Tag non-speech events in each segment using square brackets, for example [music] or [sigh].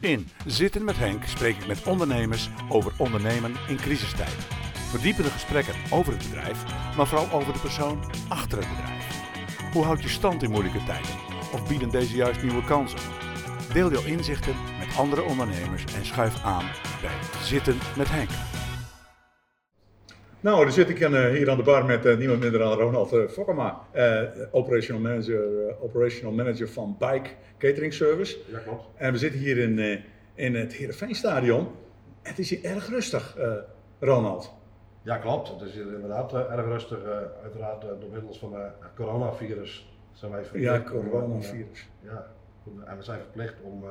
In Zitten met Henk spreek ik met ondernemers over ondernemen in crisistijd. Verdiepende gesprekken over het bedrijf, maar vooral over de persoon achter het bedrijf. Hoe houd je stand in moeilijke tijden? Of bieden deze juist nieuwe kansen? Deel jouw inzichten met andere ondernemers en schuif aan bij Zitten met Henk. Nou, dan zit ik eh, hier aan de bar met uh, niemand minder dan Ronald uh, Fokkema, operational, manager, operational manager van Bike Catering Service. Ja, klopt. En we zitten hier in, in het Heerenveenstadion. Het is hier erg rustig, Ronald. Ja, klopt. Het is hier inderdaad erg rustig. uiteraard door middel van het coronavirus zijn wij verplicht. Ja, coronavirus. Om, ja, en we zijn verplicht om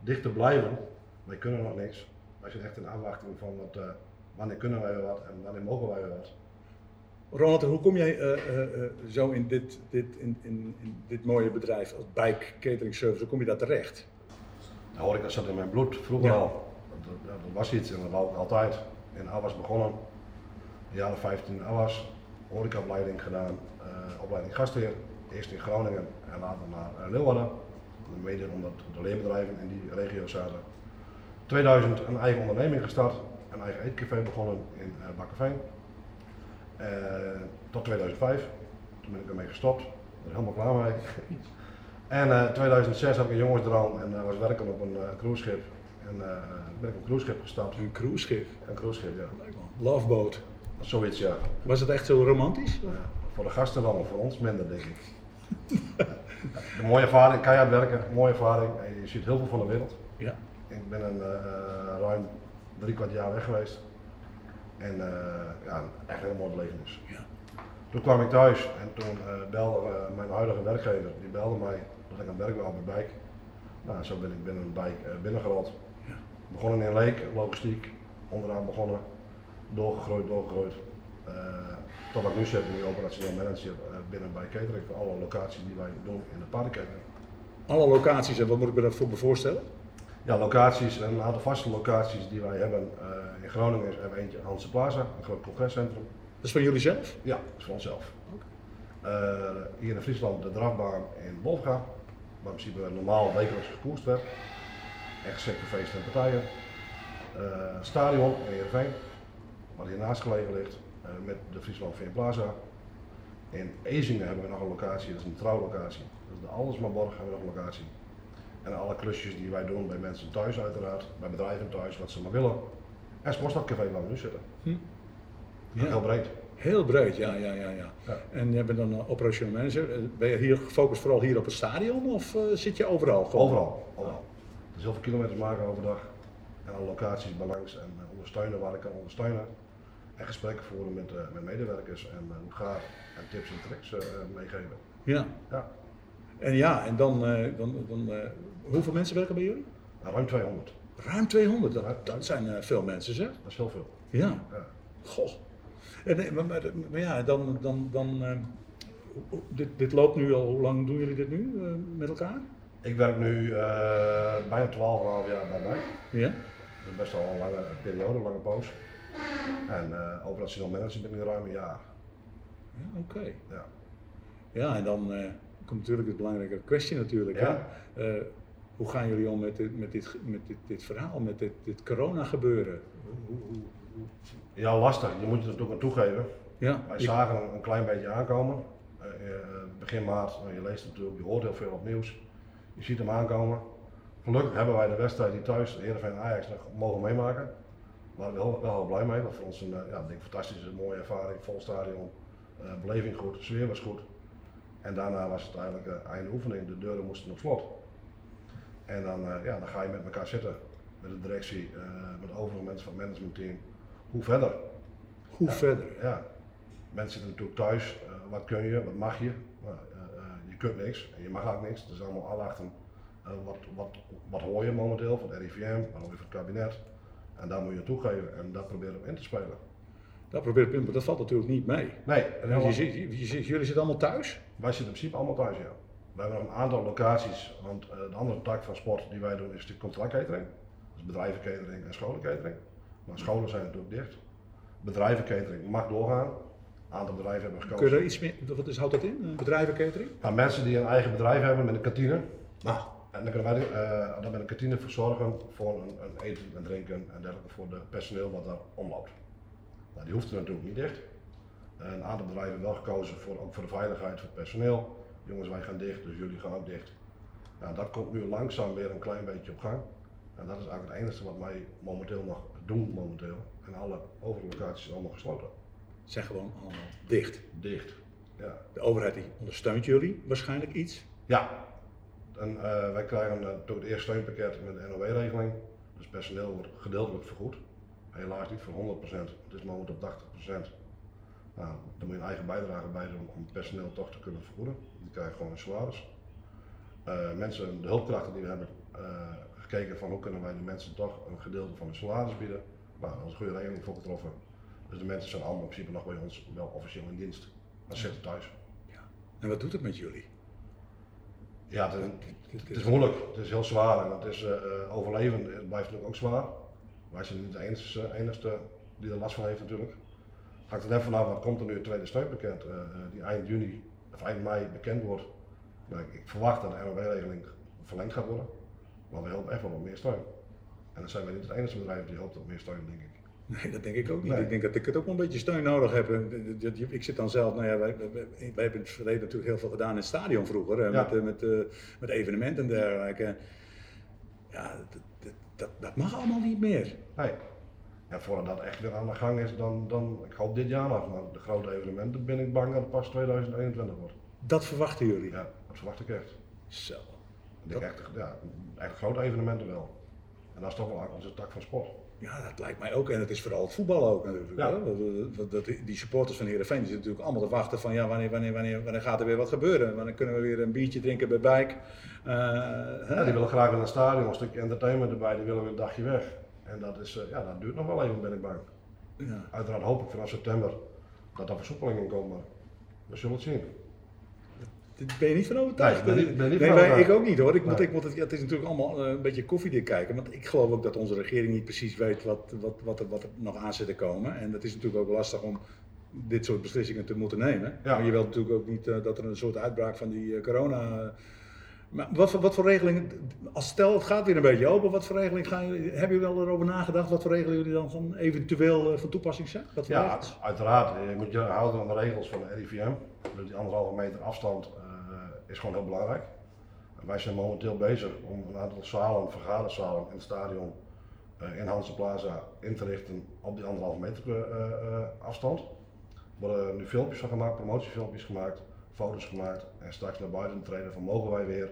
dicht te blijven. Wij kunnen nog niks. Wij zijn echt in afwachting van wat wanneer kunnen wij wat en wanneer mogen wij wat. Ronald, hoe kom jij uh, uh, zo in dit, dit, in, in, in, dit mooie bedrijf als Bike Catering Service, hoe kom je daar terecht? De horeca zat in mijn bloed, vroeger al. Dat, dat, was iets en dat wou ik altijd. In Awas begonnen, in de jaren 15 Awas, horecaopleiding gedaan, opleiding gastheer. Eerst in Groningen en later naar Leeuwarden. Mede omdat de leerbedrijven in die regio zaten. 2000 een eigen onderneming gestart, een eigen eetcafé begonnen in uh, Bakkerveen. Uh, tot 2005. Toen ben ik ermee gestopt. Ik ben er helemaal klaar mee. [laughs] en in uh, 2006 had ik een jongensdroom en was werken op een cruiseschip. En ben ik op een cruiseschip gestapt. Een cruiseschip? Een cruiseschip, ja. Loveboat? Zoiets, ja. Was het echt zo romantisch? Ja, voor de gasten wel, maar voor ons minder, denk ik. [laughs] een mooie ervaring, keihard werken, mooie ervaring. En je ziet heel veel van de wereld. Ja. Ik ben een ruim drie kwart jaar weg geweest. En uh, ja, echt een hele mooie belevenis. Ja. Toen kwam ik thuis en toen uh, belde uh, mijn huidige werkgever, die belde mij dat ik aan het werk was bij Bijk. Nou, zo ben ik binnen Bijk binnengerold. Ja. Begonnen in Leek, logistiek, onderaan begonnen, doorgegroeid, doorgegroeid. tot ik nu zit, nu operationeel manager binnen Bijk Catering voor alle locaties die wij doen in de paardenketen. Alle locaties en wat moet ik me daarvoor voorstellen? Ja, locaties, een aantal vaste locaties die wij hebben. Uh, in Groningen hebben we eentje Hanse Plaza, een groot congrescentrum. Dat is van jullie zelf? Ja, dat is van onszelf. Okay. Uh, eh, hier in Friesland de drafbaan in Wolfga, waar in principe normaal wekelijks gekoerst werd. Echt zeker feesten en partijen. Uh, stadion in Heerenveen, waar hiernaast gelegen ligt, met de Friesland Veen Plaza. In Ezingen hebben we nog een locatie, dat is een trouwlocatie. Dat is de Aldersmaborg hebben we nog een locatie. En alle klusjes die wij doen bij mensen thuis uiteraard, bij bedrijven thuis, wat ze maar willen. En Sportstadcafé waar we nu zitten. Hm. Ja. Heel breed. Heel breed, ja, ja, ja, ja. ja. En je bent dan een operational manager. Eh, ben je hier gefocust vooral hier op het stadion of uh, zit je overal? Gewoon? Overal, overal. Dus heel veel kilometers maken overdag. En alle locaties belangs en uh, ondersteunen waar ik kan ondersteunen. En gesprekken voeren met, uh, met medewerkers en hoe gaat. En tips en tricks meegeven. Ja. ja. En ja, en dan, dan, dan Hoeveel mensen werken bij jullie? Nou, ruim 200. Ruim 200, dat, dat zijn uh, veel mensen zeg. Dat is heel veel. Ja. ja. Goh. En, maar, maar, maar, ja, dan, dan, dan uh, dit, dit loopt nu al, hoe lang doen jullie dit nu uh, met elkaar? Ik werk nu bijna 12,5 jaar bij mij. Ja. Dat is best wel een lange periode, een lange poos. En operationeel manager ben ik ruim een jaar. Ja, oké. Okay. Ja. ja, en dan komt natuurlijk het belangrijke kwestie natuurlijk. Ja. Hè? hoe gaan jullie om met dit, met dit, met dit, dit verhaal, met dit, dit corona gebeuren? Hoe, hoe, hoe, Ja, lastig. Je moet er natuurlijk aan toegeven. Ja, Wij zagen een klein beetje aankomen. Uh, begin maart, je leest natuurlijk, je hoort heel veel op nieuws. Je ziet hem aankomen. Gelukkig hebben wij de wedstrijd die thuis, Heerenveen Ajax, nog mogen meemaken. Waren we wel, heel blij mee. Dat voor ons een ja, denk, mooie ervaring. Vol stadion, uh, beleving goed, sfeer was goed. En daarna was het eigenlijk uh, einde oefening. De deuren moesten op slot. En dan, uh, ja, dan ga je met elkaar zitten, met de directie, uh, met overige mensen van het managementteam. Hoe verder? Hoe verder? Ja. Mensen zitten natuurlijk thuis. Wat kun je, wat mag je? Nou, je kunt niks en je mag ook niks. Het is allemaal afwachten. wat, wat, wat hoor je momenteel van het RIVM, wat hoor je van het kabinet? En daar moet je toegeven en dat proberen we in te spelen. Dat probeer ik maar dat valt natuurlijk niet mee. Nee. Je, je, je, jullie zitten allemaal thuis? Wij zitten in principe allemaal thuis, ja. We hebben nog een aantal locaties, want de andere tak van sport die wij doen is de contractcatering. Dus bedrijvencatering en scholencatering. Maar scholen zijn natuurlijk dicht. Bedrijvencatering mag doorgaan. Een aantal bedrijven hebben gekozen. Kun je er iets meer, wat is, houdt dat in, bedrijvencatering? Nou, mensen die een eigen bedrijf hebben met een kantine. Nou, En dan kunnen wij uh, dan met een kantine verzorgen voor een, een, eten en drinken en dergelijke voor de personeel wat daar omloopt. Nou, die hoeft er natuurlijk niet dicht. Een aantal bedrijven hebben wel gekozen voor, ook voor de veiligheid van het personeel. Jongens, wij gaan dicht, dus jullie gaan ook dicht. Nou, dat komt nu langzaam weer een klein beetje op gang. En dat is eigenlijk het enige wat wij momenteel nog doen momenteel. En alle overige locaties zijn allemaal gesloten. Zijn gewoon allemaal dicht. Dicht, ja. De overheid die ondersteunt jullie waarschijnlijk iets? Ja. En uh, wij krijgen uh, door het eerste steunpakket met de NOW-regeling. Dus personeel wordt gedeeltelijk vergoed. Helaas niet voor 100%, het is momenteel op 80%. Nou, dan moet je een eigen bijdrage bij doen om personeel toch te kunnen vergoeden. Die krijgen gewoon een salaris. Uh, mensen, de hulpkrachten die we hebben gekeken van hoe kunnen wij de mensen toch een gedeelte van hun salaris bieden. Nou, dat is een goede regeling voor getroffen. Dus de mensen zijn allemaal in principe nog bij ons wel officieel in dienst. Maar ze zitten thuis. Ja. En wat doet het met jullie? Ja, het, het, is moeilijk. Het is heel zwaar en het is uh, overleven het blijft natuurlijk ook zwaar. Wij zijn niet de enige, die er last van heeft natuurlijk. Hangt er net vanaf, wat komt er nu het tweede steunpakket uh, die eind juni of eind mei bekend wordt. Nou, ik, ik verwacht dat de NOW-regeling verlengd gaat worden. Maar we helpen echt wel wat meer steun. En dan zijn wij niet het enige bedrijf die hoopt op meer steun, denk ik. Nee, dat denk ik ook niet. Ik denk dat ik het ook wel een beetje steun nodig heb. Ik zit dan zelf, nou ja, wij, wij, wij hebben in het verleden natuurlijk heel veel gedaan in het stadion vroeger, ja. met, met, met, met evenementen en dergelijke. Ja, dat, dat, dat, mag allemaal niet meer. Nee. Ja, voordat dat echt weer aan de gang is, dan, dan ik hoop dit jaar nog, maar de grote evenementen ben ik bang dat het pas 2021 wordt. Dat verwachten jullie? Ja, dat verwacht ik echt. Zo. Denk echt, ja, echt grote evenementen wel. En dat is toch wel onze tak van sport. Ja, dat lijkt mij ook. En het is vooral het voetbal ook natuurlijk. Ja. Dat, dat, die supporters van Heerenveen die zitten natuurlijk allemaal te wachten van ja, wanneer, wanneer, wanneer, wanneer gaat er weer wat gebeuren? Wanneer kunnen we weer een biertje drinken bij Bijk? Uh, ja, die willen graag naar het stadion, een stukje entertainment erbij, die willen weer een dagje weg. En dat, is, ja, dat duurt nog wel even, ben ik bang. Ja. Uiteraard hoop ik vanaf september dat er versoepelingen komen. We zullen het zien. Ben je niet van overtuigd? Nee, ben niet, ben niet nee wij, ik ook niet hoor. Ik moet, ik moet het, het is natuurlijk allemaal uh, een beetje koffiedik kijken. Want ik geloof ook dat onze regering niet precies weet wat, wat, wat, er, wat er nog aan zit te komen. En dat is natuurlijk ook lastig om dit soort beslissingen te moeten nemen. Ja. Maar je wilt natuurlijk ook niet uh, dat er een soort uitbraak van die uh, corona. Maar wat voor, wat voor regelingen, als stel het gaat weer een beetje open, wat voor regeling gaan jullie, hebben jullie wel erover nagedacht? Wat voor regelingen jullie dan van eventueel van toepassing zijn? Ja, regels? uiteraard. Je moet je houden aan de regels van de RIVM. Dus die anderhalve meter afstand is gewoon heel belangrijk. Wij zijn momenteel bezig om een aantal zalen, vergaderzalen in het stadion uh, in Hanse Plaza in te richten op die anderhalve meter uh, uh, afstand. Er worden nu filmpjes van gemaakt, promotiefilmpjes gemaakt, foto's gemaakt en straks naar buiten treden van mogen wij weer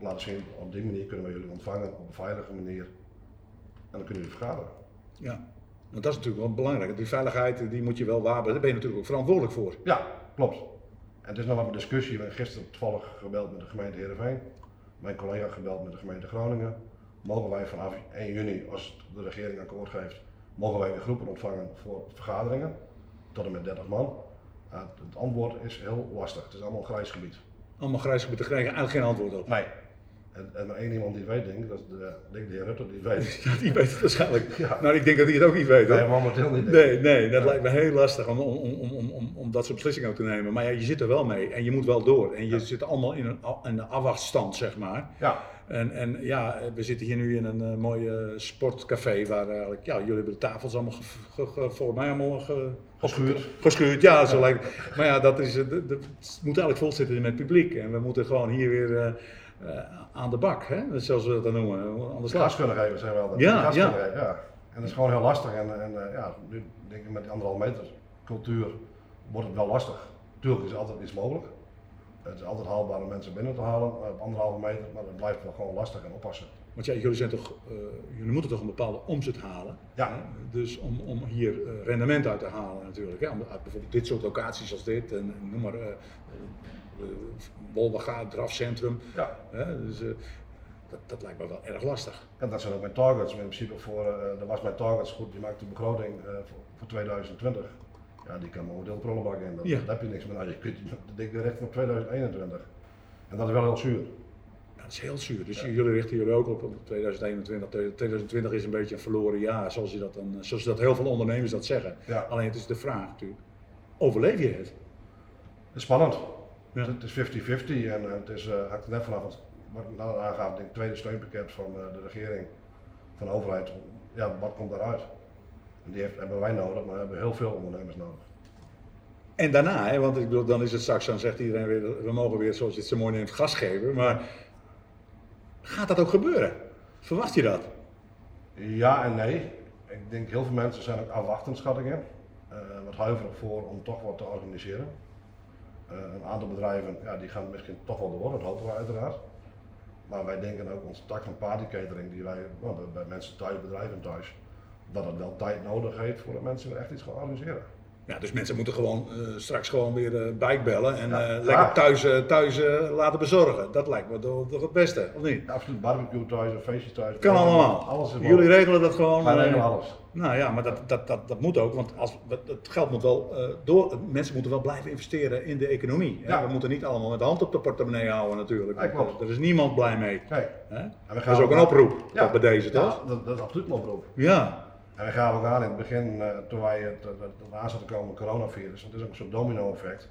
laten zien op die manier kunnen we jullie ontvangen op een veilige manier en dan kunnen jullie vergaderen. Ja, want dat is natuurlijk wel belangrijk. Die veiligheid die moet je wel waarborgen, daar ben je natuurlijk ook verantwoordelijk voor. Ja, klopt. Het is nog wat een discussie. We hebben gisteren toevallig gebeld met de gemeente Heerenveen. Mijn collega gebeld met de gemeente Groningen. Mogen wij vanaf 1 juni, als de regering akkoord geeft, mogen wij weer groepen ontvangen voor vergaderingen? Tot en met 30 man. het antwoord is heel lastig. Het is allemaal grijs gebied. Allemaal grijs gebied, daar krijg je eigenlijk geen antwoord op. Nee. En, en maar één iemand die het weet, denk ik, dat is de, denk de heer Rutte, die weet. [laughs] Ja, die weet het waarschijnlijk. Ja. Nou, ik denk dat hij het ook niet weet. Nee, momenteel niet. Nee, nee, dat lijkt me heel lastig om, om, om, om, om, dat soort beslissingen ook te nemen. Maar ja, je zit er wel mee en je moet wel door. En je zit allemaal in een, in een afwachtstand, zeg maar. Ja. En, en ja, we zitten hier nu in een uh, mooie sportcafé waar eigenlijk, ja, jullie hebben de tafels allemaal, volgens mij allemaal geschuurd. Geschuurd, ja, zo lijkt Maar ja, dat is, de, het moet eigenlijk vol zitten met publiek. En we moeten gewoon hier weer... Uh, uh, aan de bak, hè? zoals we dat dan noemen. Slag. Gas kunnen geven, zijn wel. Ja, ja. ja. En dat is gewoon heel lastig. En, en uh, ja, nu denk ik met die anderhalf meter cultuur wordt het wel lastig. Tuurlijk is altijd iets mogelijk. Het is altijd haalbaar om mensen binnen te halen op anderhalve meter, maar dat blijft wel gewoon lastig en oppassen. Want ja, jullie, zijn toch, uh, jullie moeten toch een bepaalde omzet halen. Ja. Hè? Dus om, om hier rendement uit te halen natuurlijk. Hè? Om, uit bijvoorbeeld dit soort locaties als dit, en, noem maar Bolwaga, drafcentrum. Ja. Dus, uh, dat, dat, lijkt me wel erg lastig. En dat zijn ook mijn targets. In principe voor, uh, dat was mijn targets goed. Die maakte de begroting uh, voor, voor, 2020. Ja, die kan de prullenbak in. Dat, ja. Daar heb je niks meer aan. Je kunt de richting op 2021. En dat is wel heel zuur. Ja, dat is heel zuur. Dus ja. jullie richten jullie ook op 2021. 2020 is een beetje een verloren jaar, zoals, je dat dan, zoals dat heel veel ondernemers dat zeggen. Ja. Alleen het is de vraag natuurlijk, overleef je het? Het is spannend. Ja. Het is 50-50 en het is, uh, hangt net vanaf wat ik nou aangaf, denk tweede steunpakket van eh, de regering, van de overheid. Ja, wat komt daaruit? En die heeft, hebben wij nodig, maar we hebben heel veel ondernemers nodig. En daarna, hè, want ik bedoel, dan is het straks, dan zegt iedereen weer, we mogen weer, zoals je het zo mooi neemt, gas geven. Maar gaat dat ook gebeuren? Verwacht je dat? Ja en nee. Ik denk heel veel mensen zijn ook afwachtend, schat ik in. Uh, wat huiverig voor om toch wat te organiseren. Uh, een aantal bedrijven ja, die gaan misschien toch wel door, dat hopen we uiteraard. Maar wij denken ook onze tak van partycatering die wij nou, bij mensen thuis, bedrijven thuis, dat het wel tijd nodig heeft voordat mensen echt iets gaan organiseren. Ja, dus mensen moeten gewoon uh, straks gewoon weer uh, bijbellen en ja, uh, lekker thuis, thuis laten bezorgen. Dat lijkt me toch het beste, of niet? Ja, absoluut, barbecue thuis, een feestje thuis. Kan allemaal. Alles Jullie regelen dat gewoon. Wij regelen alles. Nou ja, maar dat, dat, dat, dat moet ook, want als, het geld moet wel door, mensen moeten wel blijven investeren in de economie. Ja. We moeten niet allemaal met de hand op de portemonnee houden natuurlijk. Ja, klopt. Er is niemand blij mee. Nee. Dat is ook een oproep ja. bij deze, toch? Dat, dat is absoluut een oproep. Ja. En we gaven ook aan in het begin, uh, toen wij het, het, het aan komen coronavirus, het is ook een soort domino-effect.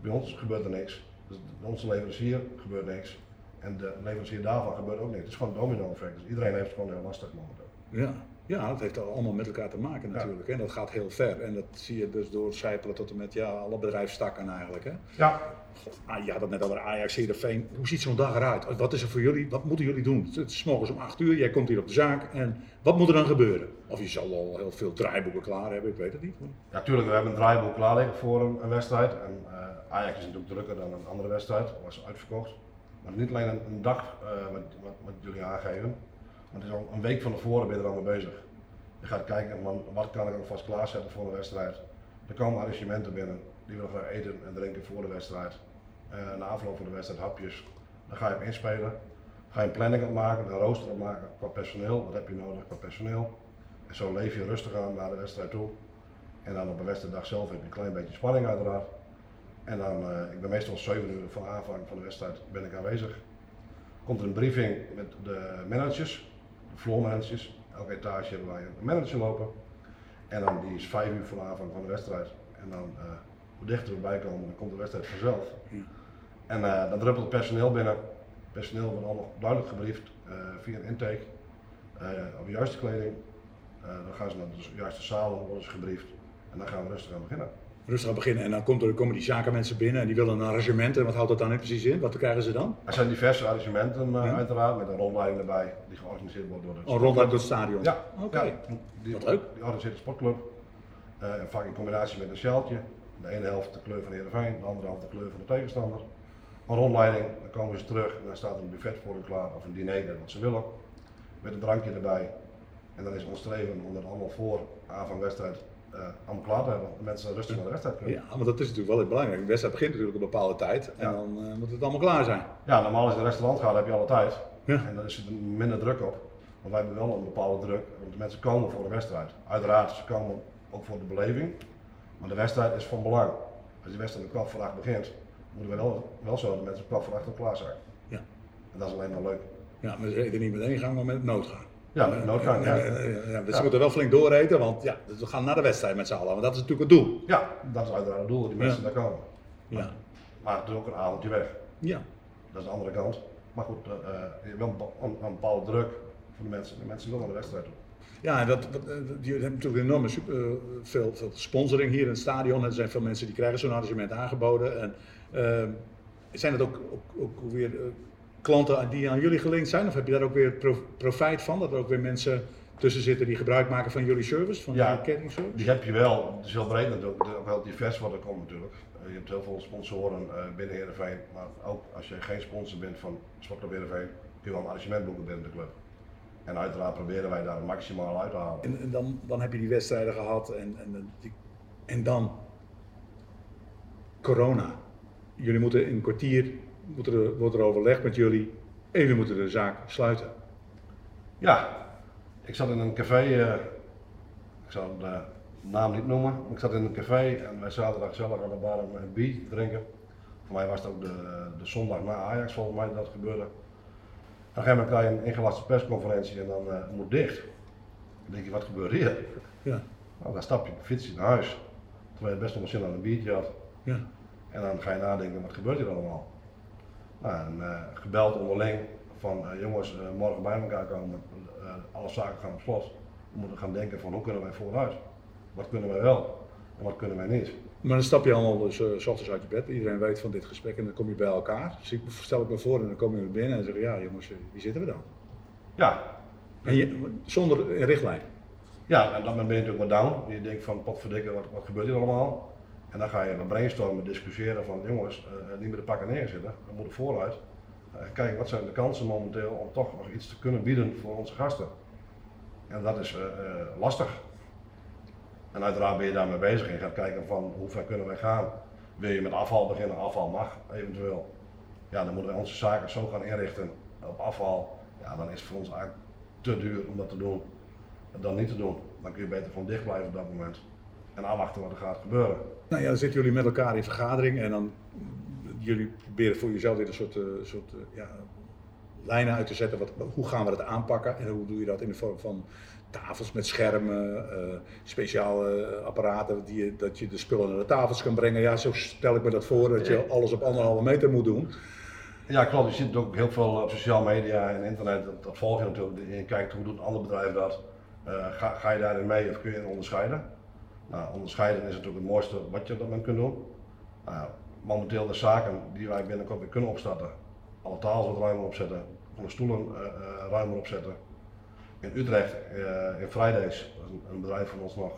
Bij ons gebeurt er niks, dus bij onze leverancier gebeurt niks. En de leverancier daarvan gebeurt ook niks. Het is gewoon een domino-effect, dus iedereen heeft het gewoon heel lastig momenteel. Ja. Ja, dat heeft allemaal met elkaar te maken natuurlijk. En dat gaat heel ver. En dat zie je dus doorcijpelen tot en met ja, alle bedrijfstakken eigenlijk. Hè? Ja. God, ah, je had het net over Ajax, Heerenveen. Hoe ziet zo'n dag eruit? Wat is er voor jullie? Wat moeten jullie doen? Het is morgens om 8 uur, jij komt hier op de zaak. En wat moet er dan gebeuren? Of je zal al heel veel draaiboeken klaar hebben, ik weet het niet. Ja, tuurlijk, we hebben een draaiboek klaar liggen voor een, een wedstrijd. En uh, Ajax is natuurlijk drukker dan een andere wedstrijd, dat was uitverkocht. Maar niet alleen een, een dag, uh, wat, wat, wat, jullie aangeven, maar het is al een week van tevoren ben je er al mee bezig. Je gaat kijken, man, wat kan ik alvast klaarzetten voor een wedstrijd. Er komen arrangementen binnen, die willen graag eten en drinken voor de wedstrijd. Uh, na afloop van de wedstrijd hapjes. Dan ga je hem inspelen. Ga je een planning opmaken, een rooster opmaken qua personeel. Wat heb je nodig qua personeel? En zo leef je rustig aan naar de wedstrijd toe. En dan op de wedstrijddag zelf heb je een klein beetje spanning uiteraard. En dan, uh, ik ben meestal 7 uur van aanvang van de wedstrijd ben ik aanwezig. Komt een briefing met de managers, de floor managers. Elke etage hebben wij een manager lopen. En dan die is 5 uur voor de aanvang van de wedstrijd. En dan, uh, hoe dichter we bij komen, dan komt de wedstrijd vanzelf. Ja. En uh, dan druppelt het personeel binnen. Het personeel wordt allemaal duidelijk gebriefd uh, via een intake. op de juiste kleding. dan gaan ze naar de juiste zalen, worden ze gebriefd. En dan gaan we rustig aan beginnen rustig aan beginnen. En dan komt er, komen die zakenmensen binnen en die willen een arrangement. En wat houdt dat dan precies in? Wat krijgen ze dan? Er zijn diverse arrangementen uh, ja. uiteraard, met een rondleiding erbij die georganiseerd wordt door de Oh, rondleiding door het stadion? Ja. Oké. Okay. Ja, die, wat leuk. Die organiseert de sportclub. Uh, vaak in combinatie met een sjaaltje. De ene helft de kleur van Heerenveen, de andere helft de kleur van de tegenstander. Een rondleiding, dan komen ze terug en dan staat een buffet voor hen klaar of een diner, wat ze willen. Met een drankje erbij. En dan is ons streven om dat allemaal voor aanvangwedstrijd uh, allemaal klaar te hebben. De mensen rustig naar de wedstrijd kunnen. Ja, maar dat is natuurlijk wel heel belangrijk. De wedstrijd begint natuurlijk op een bepaalde tijd en ja. dan uh, moet het allemaal klaar zijn. Ja, normaal als je in een restaurant gaat heb je alle tijd. Ja. En dan is er minder druk op. Want wij hebben wel een bepaalde druk, want de mensen komen voor de wedstrijd. Uiteraard, ze komen ook voor de beleving. Maar de wedstrijd is van belang. Als die wedstrijd om kwart voor acht begint, moeten we wel, wel zo dat mensen kwart voor acht klaar zijn. Ja. En dat is alleen maar leuk. Ja, maar ze reden niet met één gang, maar met noodgang. Ja, noodgang. Ja, ja, ja, dus ze moeten wel flink doorreten, want ja, dus we gaan naar de wedstrijd met z'n allen. Want dat is natuurlijk het doel. Ja, dat is uiteraard het doel, die mensen daar komen. Ja. Maar het is ook een avondje weg. Ja. Dat is de andere kant. Maar goed, uh, je hebt wel een, een bepaalde druk voor de mensen. De mensen willen naar de wedstrijd toe. Ja, en dat, je hebt natuurlijk super, uh, veel, veel, sponsoring hier in het stadion. Er zijn veel mensen die krijgen zo'n arrangement aangeboden. En, uh, zijn het ook, ook, ook weer klanten die aan jullie gelinkt zijn? Of heb je daar ook weer profijt van? Dat er ook weer mensen tussen zitten die gebruik maken van jullie service, van ja, jullie kettingservice? die heb je wel. Het is heel breed natuurlijk, ook wel divers wat er komt natuurlijk. Je hebt heel veel sponsoren binnen Heerenveen, maar ook als je geen sponsor bent van Sportclub Heerenveen, kun je wel een arrangement boeken binnen de club. En uiteraard proberen wij daar maximaal uit te halen. En, en dan, dan heb je die wedstrijden gehad en, en, die, en dan corona. Jullie moeten in een kwartier, moet er, wordt er overlegd met jullie en jullie moeten de zaak sluiten. Ja, ik zat in een café, uh, ik zal de naam niet noemen, ik zat in een café en wij zaten daar gezellig aan de bar een bier te drinken. Voor mij was het ook de, de zondag na Ajax volgens mij dat gebeurde. Gegeven moment krijg je een ingelaste persconferentie en dan uh, moet dicht. Dan denk je, wat gebeurt hier? Ja. Nou, dan stap je op fiets naar huis. Terwijl je best nog wel zin aan een biertje had. Ja. En dan ga je nadenken, wat gebeurt hier allemaal? Nou, en, uh, gebeld onderling van uh, jongens, uh, morgen bij elkaar komen, alle zaken gaan op slot. We moeten gaan denken van hoe kunnen wij vooruit? Wat kunnen wij wel en wat kunnen wij niet? Maar dan stap je allemaal dus, uh, s ochtends uit je bed, iedereen weet van dit gesprek en dan kom je bij elkaar. Dus ik stel ik me voor en dan kom je binnen en zeg ja jongens, wie zitten we dan? Ja. En je, zonder een richtlijn? Ja, en dan ben je natuurlijk maar down. Je denkt van potverdikke, wat, wat gebeurt hier allemaal? En dan ga je met brainstormen discussiëren van jongens, uh, niet meer de pakken neerzitten, we moeten vooruit. Uh, kijken wat zijn de kansen momenteel om toch nog iets te kunnen bieden voor onze gasten. En dat is lastig. En uiteraard ben je daarmee bezig en gaat kijken van hoe ver kunnen wij gaan. Wil je met afval beginnen, afval mag eventueel. Ja, dan moeten we onze zaken zo gaan inrichten op afval. Ja, dan is het voor ons eigenlijk te duur om dat te doen. Dan niet te doen. Dan kun je beter gewoon dicht blijven op dat moment. En afwachten wat er gaat gebeuren. Nou ja, dan zitten jullie met elkaar in vergadering en dan jullie proberen voor jezelf weer een soort, uh, soort uh, ja, lijnen uit te zetten. Wat, hoe gaan we dat aanpakken en hoe doe je dat in de vorm van tafels met schermen, uh, speciale apparaten die, dat je de spullen naar de tafels kan brengen. Ja, zo stel ik me dat voor dat je alles op anderhalve meter moet doen. Ja, klopt. Je ziet ook heel veel op sociale media en internet. Dat, dat volg je natuurlijk. Je kijkt hoe doet een ander bedrijf dat. Uh, ga, ga, je daarin mee of kun je het onderscheiden? Nou, onderscheiden is natuurlijk het mooiste wat je moment kunt doen. Uh, momenteel de zaken die wij binnenkort weer kunnen opstarten. Alle tafels wat ruimer opzetten, alle stoelen uh, ruimer opzetten in Utrecht, in Fridays, is een, bedrijf van ons nog,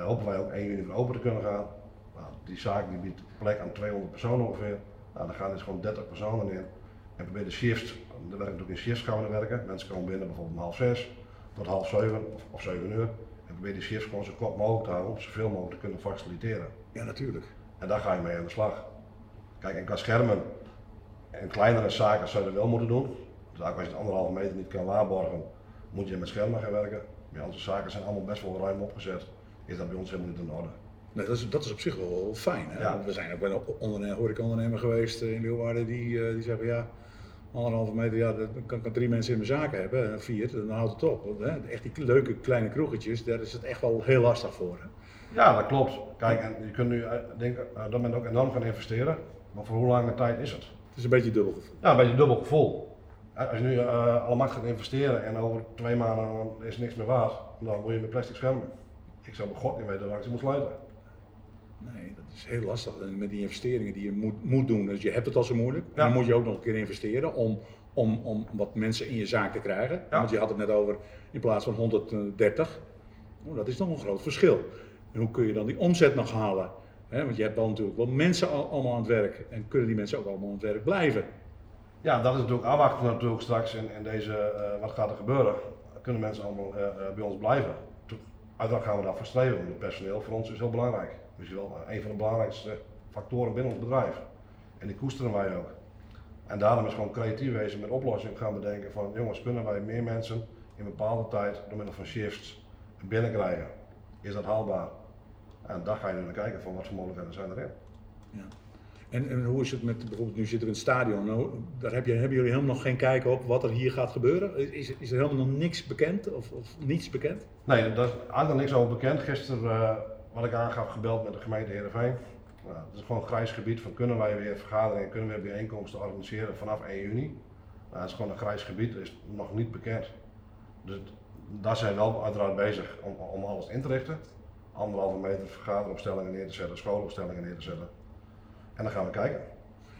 hopen wij ook 1 juni weer open te kunnen gaan. Nou, die zaak die biedt plek aan 200 personen ongeveer. Nou, daar gaan dus gewoon 30 personen in. En proberen de shifts, er werken natuurlijk in shifts gaan we werken. Mensen komen binnen bijvoorbeeld om half zes tot half zeven of, of zeven uur. Probeer die shifts gewoon zo kort mogelijk te houden om zoveel mogelijk te kunnen faciliteren. Ja, natuurlijk. En daar ga je mee aan de slag. Kijk, en qua schermen en kleinere zaken zou je dat wel moeten doen. Dus als je het anderhalve meter niet kan waarborgen, moet je met schermen gaan werken. Maar onze zaken zijn allemaal best wel ruim opgezet. Is dat bij ons helemaal niet in orde. Nee, dat, is, dat is op zich wel fijn. Hè? Ja. We zijn ook bij een ondernemer, horeca-ondernemer geweest in Leeuwarden die, uh, die zeggen ja, anderhalve meter, ja, dan kan ik drie mensen in mijn zaken hebben, en vier, dan houdt het op. Hè? Echt die leuke kleine kroegetjes, daar is het echt wel heel lastig voor. Hè? Ja, dat klopt. Kijk, en je kunt nu denk, op dat moment ook enorm gaan investeren, maar voor hoe lange tijd is het? Het is een beetje dubbel gevoel. Ja, een beetje dubbel gevoel. Als je nu uh, alle markt gaat investeren en over twee maanden is niks meer waard, dan moet je met plastic schermen. Ik zou bij God niet weten waar ik ze moet sluiten. Nee, dat is heel lastig met die investeringen die je moet, moet doen. Dus je hebt het al zo moeilijk, ja. dan moet je ook nog een keer investeren om, om, om wat mensen in je zaak te krijgen. Ja. Want je had het net over in plaats van 130, oh, dat is nog een groot verschil. En hoe kun je dan die omzet nog halen? He, want je hebt dan natuurlijk wel mensen al, allemaal aan het werk en kunnen die mensen ook allemaal aan het werk blijven? Ja, dat is natuurlijk afwachten natuurlijk straks in, in deze, uh, wat gaat er gebeuren. Kunnen mensen allemaal uh, uh, bij ons blijven? Uiteraard gaan we daarvoor streven, want het personeel voor ons is heel belangrijk. Dus wel een van de belangrijkste factoren binnen ons bedrijf. En die koesteren wij ook. En daarom is gewoon creatief wezen met oplossingen gaan bedenken van jongens, kunnen wij meer mensen in bepaalde tijd door middel van shifts binnenkrijgen? Is dat haalbaar? En daar ga je naar kijken van wat voor mogelijkheden zijn erin. Ja. En, en, hoe is het met, bijvoorbeeld nu zitten we in het stadion, nou, daar heb je, hebben jullie helemaal nog geen kijk op wat er hier gaat gebeuren? Is, is er helemaal nog niks bekend of, of niets bekend? Nee, daar is eigenlijk niks over bekend. Gisteren, uh, wat ik aangaf, gebeld met de gemeente Heerenveen. Nou, het is gewoon een grijs gebied van kunnen wij weer vergaderingen, kunnen we weer bijeenkomsten organiseren vanaf 1 juni. Nou, het is gewoon een grijs gebied, dat is nog niet bekend. Dus daar zijn we wel uiteraard bezig om, om alles in te richten. Anderhalve meter vergaderopstellingen neer te zetten, schoolopstellingen neer te zetten. En dan gaan we kijken.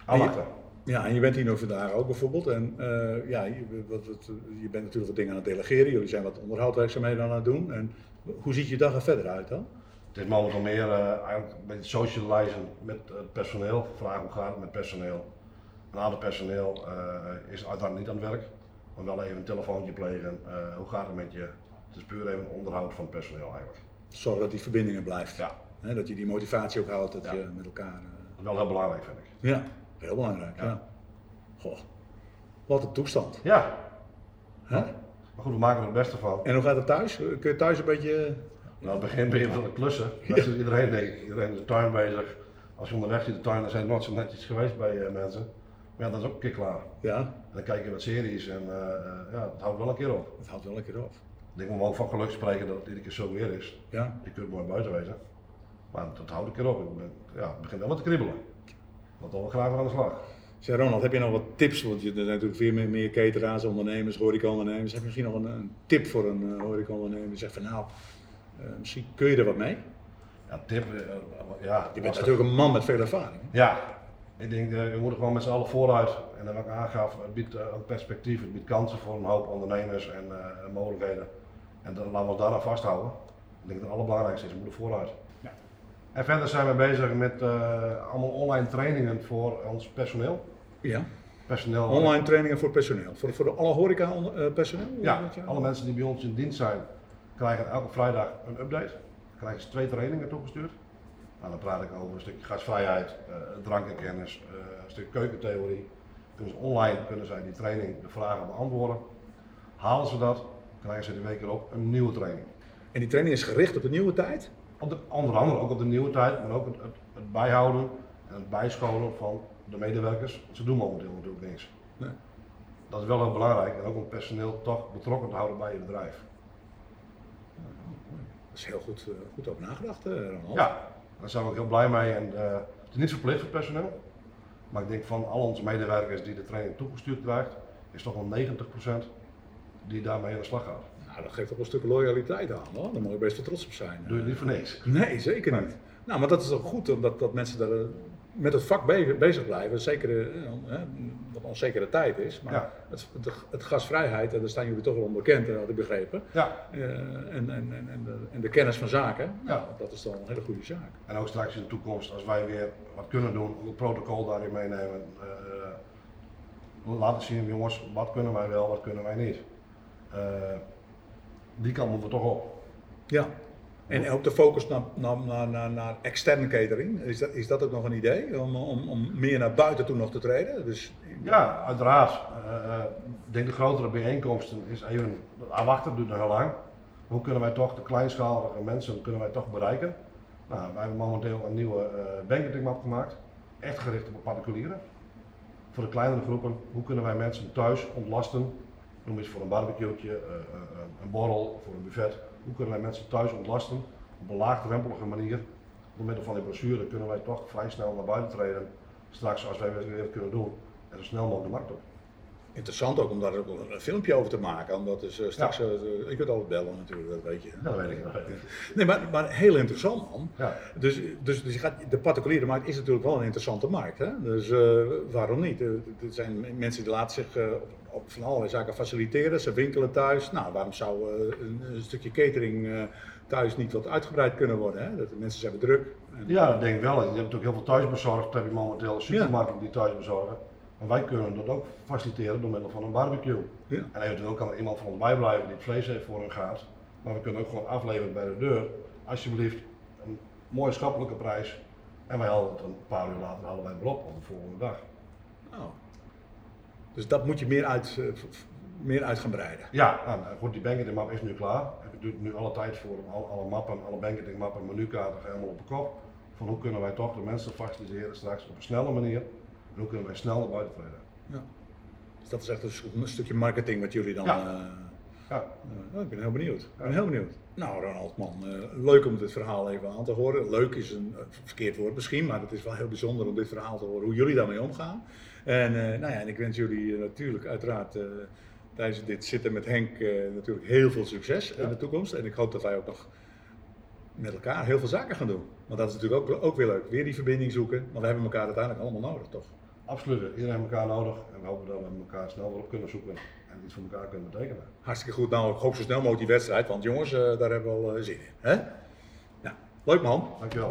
Afwachten. Ja, en je bent hier nu vandaag ook bijvoorbeeld. En uh, ja, je, wat, wat, je, bent natuurlijk wat dingen aan het delegeren. Jullie zijn wat onderhoudwerkzaamheden aan het doen. En hoe ziet je dag er verder uit dan? Het is momenteel meer uh, eigenlijk een beetje socializen met het personeel. Vragen hoe gaat het met personeel. Een aantal personeel uh, is uiteraard niet aan het werk. Maar wel even een telefoontje plegen. hoe gaat het met je? Het is puur even onderhoud van het personeel eigenlijk. Zorg dat die verbindingen blijft. Ja. He, dat je die motivatie ook houdt, dat ja. je met elkaar wel heel belangrijk, vind ik. Ja, heel belangrijk, ja. ja. Goh, wat een toestand. Ja. Huh? Maar goed, we maken er het beste van. En hoe gaat het thuis? Kun je thuis een beetje... Nou, het begin je van de klussen. Dat is iedereen, nee, iedereen is de tuin bezig. Als je onderweg ziet de tuin, dan zijn nooit zo netjes geweest bij uh, mensen. Maar ja, dat is ook een keer klaar. Ja. En dan kijk je wat series en uh, ja, het houdt wel een keer op. Het houdt wel een keer op. Ik denk, we mogen van geluk spreken dat het iedere keer zo weer is. Ja. Je kunt mooi buiten wezen. Maar dat houdt een keer op. Ik ben, ja, het begint wel wat te kriebelen. Want dan we graag weer aan de slag. Zeg Ronald, heb je nog wat tips? Want je, er zijn natuurlijk veel meer, meer cateraars, ondernemers, horecaondernemers. Heb je misschien nog een, een tip voor een uh, horecaondernemer? Die zegt van nou, uh, misschien kun je er wat mee? Ja, tip, uh, ja. Je bent natuurlijk een man met veel ervaring. Ja, ik denk, uh, we moeten gewoon met z'n allen vooruit. En wat ik aangaf, het biedt een perspectief, het biedt kansen voor een hoop ondernemers en mogelijkheden. En dan, laten we ons daar aan vasthouden. Ik denk dat het allerbelangrijkste is, we moeten vooruit. Ja. En verder zijn we bezig met allemaal online trainingen voor ons personeel. Ja. Personeel. Online trainingen voor personeel. Voor, voor de alle horeca uh, personeel? Ja, alle mensen die bij ons in dienst zijn krijgen elke vrijdag een update. Dan krijgen ze twee trainingen toegestuurd. Nou, dan praat ik over een stukje gastvrijheid, uh, drankenkennis, uh, een stuk keukentheorie. Kunnen ze online kunnen zij die training, de vragen beantwoorden. Halen ze dat, krijgen ze de week erop een nieuwe training. En die training is gericht op de nieuwe tijd? Op de, onder andere ook op de nieuwe tijd, maar ook het, het, het bijhouden en het bijscholen van de medewerkers, ze doen momenteel natuurlijk niks. Nee. Dat is wel heel belangrijk en ook om personeel toch betrokken te houden bij je bedrijf. Dat is heel goed, uh, goed over nagedacht, uh, Ronald. Ja, daar zijn we ook heel blij mee. En, uh, het is niet verplicht voor personeel, maar ik denk van al onze medewerkers die de training toegestuurd krijgt, is toch wel 90% die daarmee aan de slag gaat. Nou, dat geeft toch een stuk loyaliteit aan hoor. Daar moet je best wel trots op zijn. Doe je niet voor niks? Nee, zeker niet. Nou, maar dat is toch goed dat, dat mensen daar met het vak bezig blijven, zeker eh, wat een onzekere tijd is. Maar ja. het, het, gasvrijheid, en daar staan jullie toch wel onbekend, had ik begrepen. Ja. Uh, en, en, en, de, en, de, kennis van zaken, ja. Nou, dat is dan een hele goede zaak. En ook straks in de toekomst, als wij weer wat kunnen doen, een protocol daarin meenemen. Uh, laten zien, jongens, wat kunnen wij wel, wat kunnen wij niet. Die kant moeten we toch op. Ja. En ook de focus naar, naar, naar, naar, externe catering, is dat, is dat ook nog een idee? Om, om, om meer naar buiten toe nog te treden? Dus... Ja, uiteraard. Uh, ik denk de grotere bijeenkomsten is even, afwachten duurt nog heel lang. Hoe kunnen wij toch de kleinschalige mensen kunnen wij toch bereiken? Nou, wij hebben momenteel een nieuwe uh, banketingmap gemaakt, echt gericht op particulieren. Voor de kleinere groepen, hoe kunnen wij mensen thuis ontlasten? Noem eens voor een barbecue, uh, een borrel, voor een buffet hoe kunnen wij mensen thuis ontlasten op een laagdrempelige manier. Door middel van die brochure kunnen wij toch vrij snel naar buiten treden. Straks als wij weer kunnen doen en zo snel mogelijk de markt op. Interessant ook om daar ook een filmpje over te maken. Omdat dus uh, straks, ja. uh, ik kunt altijd bellen natuurlijk, dat weet je. Ja, dat weet ik. Nee, maar, maar heel interessant man. Ja. Dus, dus, dus je gaat, de particuliere markt is natuurlijk wel een interessante markt. Hè? Dus uh, waarom niet? Er zijn mensen die laten zich op, op, van allerlei zaken faciliteren. Ze winkelen thuis. Nou, waarom zou een, een, stukje catering thuis niet wat uitgebreid kunnen worden? Hè? Dat de mensen zijn druk. En, ja, dat denk ik wel. Je hebt natuurlijk heel veel thuisbezorgd. heb je momenteel supermarkten die thuis Maar wij kunnen dat ook faciliteren door middel van een barbecue. Ja. En eventueel kan er iemand van ons bijblijven die het vlees heeft voor hun gaat. Maar we kunnen ook gewoon afleveren bij de deur. Alsjeblieft, een mooie schappelijke prijs. En wij halen het een paar uur later halen wij het op op de volgende dag. Oh. Dus dat moet je meer uit, uh, meer uit gaan breiden. Ja, nou, goed, die banking map is nu klaar. Het duurt nu alle tijd voor alle, alle mappen, alle banking mappen, menukaarten helemaal op de kop. Van hoe kunnen wij toch de mensen faciliteren straks op een snelle manier en hoe kunnen wij snel naar buiten treden. Ja. Dus dat is echt een, stukje marketing wat jullie dan. Ja. Uh, ja. Uh, ik ben heel benieuwd. Ik ben heel benieuwd. Nou, Ronald, man, uh, leuk om dit verhaal even aan te horen. Leuk is een verkeerd woord misschien, maar het is wel heel bijzonder om dit verhaal te horen, hoe jullie daarmee omgaan. En, nou ja, en ik wens jullie natuurlijk uiteraard tijdens dit zitten met Henk natuurlijk heel veel succes in de toekomst. En ik hoop dat wij ook nog met elkaar heel veel zaken gaan doen. Want dat is natuurlijk ook, ook weer leuk. Weer die verbinding zoeken, want we hebben elkaar uiteindelijk allemaal nodig, toch? Absoluut, iedereen heeft elkaar nodig en we hopen dat we elkaar snel weer op kunnen zoeken en iets voor elkaar kunnen betekenen. Hartstikke goed, nou ik hoop zo snel mogelijk die wedstrijd, want jongens, uh, daar hebben we wel uh, zin in. Hè? Nou, leuk man. Dankjewel.